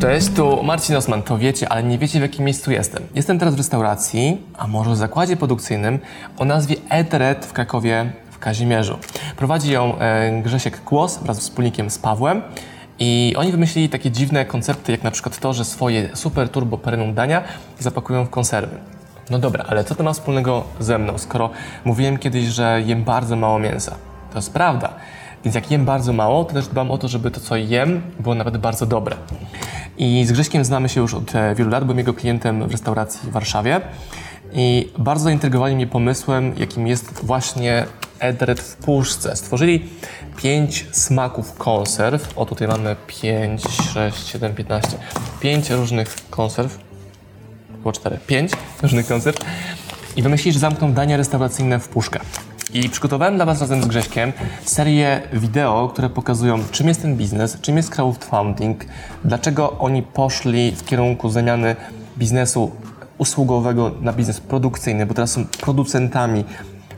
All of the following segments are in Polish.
Cześć, tu Marcin Osman, to wiecie, ale nie wiecie w jakim miejscu jestem. Jestem teraz w restauracji, a może w zakładzie produkcyjnym o nazwie Eteret w Krakowie w Kazimierzu. Prowadzi ją e, Grzesiek Kłos wraz z wspólnikiem z Pawłem. I oni wymyślili takie dziwne koncepty, jak na przykład to, że swoje super turbo premium dania zapakują w konserwy. No dobra, ale co to ma wspólnego ze mną, skoro mówiłem kiedyś, że jem bardzo mało mięsa? To jest prawda. Więc jak jem bardzo mało, to też dbam o to, żeby to, co jem, było nawet bardzo dobre. I z Grześkiem znamy się już od e, wielu lat, byłem jego klientem w restauracji w Warszawie. I bardzo zaintrygowali mnie pomysłem, jakim jest właśnie Edred w puszce. Stworzyli pięć smaków konserw. O, tutaj mamy 5, 6, 7, 15. Pięć różnych konserw. Było cztery. Pięć różnych konserw. I wymyślili, że zamkną dania restauracyjne w puszkę. I przygotowałem dla Was razem z Grześkiem serię wideo, które pokazują, czym jest ten biznes, czym jest crowdfunding, dlaczego oni poszli w kierunku zamiany biznesu usługowego na biznes produkcyjny, bo teraz są producentami,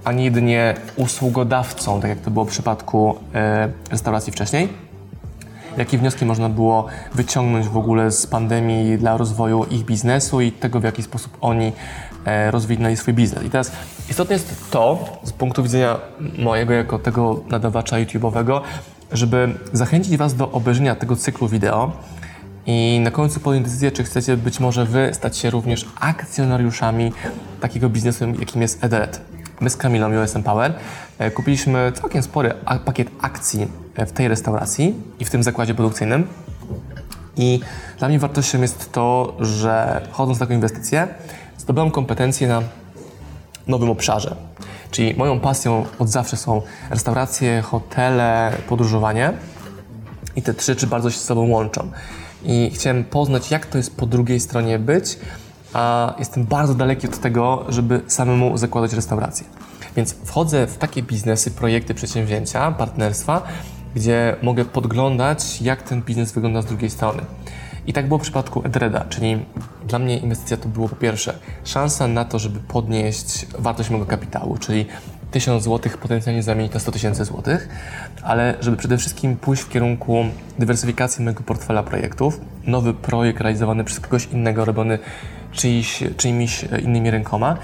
a nie jedynie usługodawcą, tak jak to było w przypadku e, restauracji wcześniej. Jakie wnioski można było wyciągnąć w ogóle z pandemii dla rozwoju ich biznesu i tego, w jaki sposób oni e, rozwinęli swój biznes. I teraz istotne jest to, z punktu widzenia mojego, jako tego nadawacza YouTube'owego, żeby zachęcić Was do obejrzenia tego cyklu wideo i na końcu podjąć decyzję, czy chcecie być może Wy stać się również akcjonariuszami takiego biznesu, jakim jest Edelet. My z Kamilą USM Power e, kupiliśmy całkiem spory pakiet akcji e, w tej restauracji i w tym zakładzie produkcyjnym. I dla mnie wartością jest to, że wchodząc w taką inwestycję, zdobyłem kompetencje na nowym obszarze. Czyli moją pasją od zawsze są restauracje, hotele, podróżowanie. I te trzy rzeczy bardzo się ze sobą łączą. I chciałem poznać, jak to jest po drugiej stronie być, a jestem bardzo daleki od tego, żeby samemu zakładać restaurację. Więc wchodzę w takie biznesy, projekty, przedsięwzięcia, partnerstwa, gdzie mogę podglądać, jak ten biznes wygląda z drugiej strony. I tak było w przypadku Edreda, czyli dla mnie inwestycja to było po pierwsze szansa na to, żeby podnieść wartość mojego kapitału, czyli 1000 zł potencjalnie zamienić na 100 tysięcy złotych, ale żeby przede wszystkim pójść w kierunku dywersyfikacji mojego portfela projektów, nowy projekt realizowany przez kogoś innego, robiony czyjś, czyimiś innymi rękoma,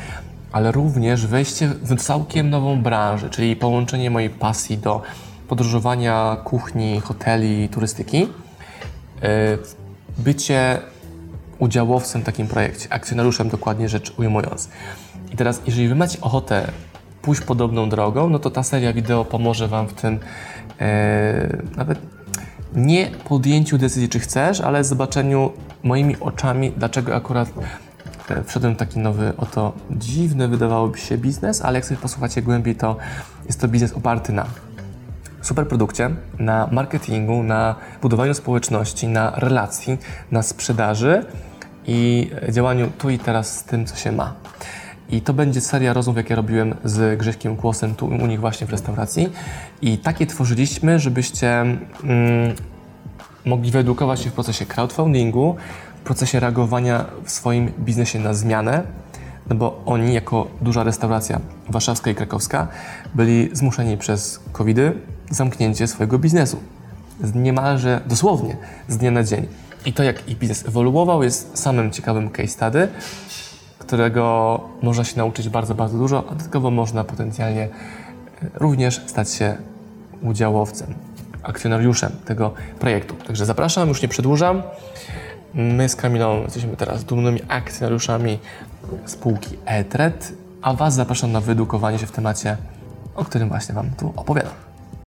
ale również wejście w całkiem nową branżę, czyli połączenie mojej pasji do podróżowania, kuchni, hoteli, turystyki, yy, bycie udziałowcem w takim projekcie, akcjonariuszem dokładnie rzecz ujmując. I teraz, jeżeli Wy macie ochotę pójść podobną drogą, no to ta seria wideo pomoże Wam w tym e, nawet nie podjęciu decyzji, czy chcesz, ale zobaczeniu moimi oczami, dlaczego akurat e, wszedłem w taki nowy, oto dziwny, wydawałoby się biznes, ale jak sobie posłuchacie głębiej, to jest to biznes oparty na super produkcie, na marketingu, na budowaniu społeczności, na relacji, na sprzedaży i działaniu tu i teraz z tym, co się ma. I to będzie seria rozmów, jakie robiłem z Grześkiem Kłosem tu u nich właśnie w restauracji. I takie tworzyliśmy, żebyście mm, mogli wyedukować się w procesie crowdfundingu, w procesie reagowania w swoim biznesie na zmianę, no bo oni, jako duża restauracja warszawska i krakowska, byli zmuszeni przez covidy zamknięcie swojego biznesu. Niemalże, dosłownie, z dnia na dzień. I to, jak ich biznes ewoluował, jest samym ciekawym case study, którego można się nauczyć bardzo, bardzo dużo, a dodatkowo można potencjalnie e, również stać się udziałowcem, akcjonariuszem tego projektu. Także zapraszam, już nie przedłużam. My z Kamilą jesteśmy teraz dumnymi akcjonariuszami spółki ETRED, a Was zapraszam na wyedukowanie się w temacie, o którym właśnie Wam tu opowiadam.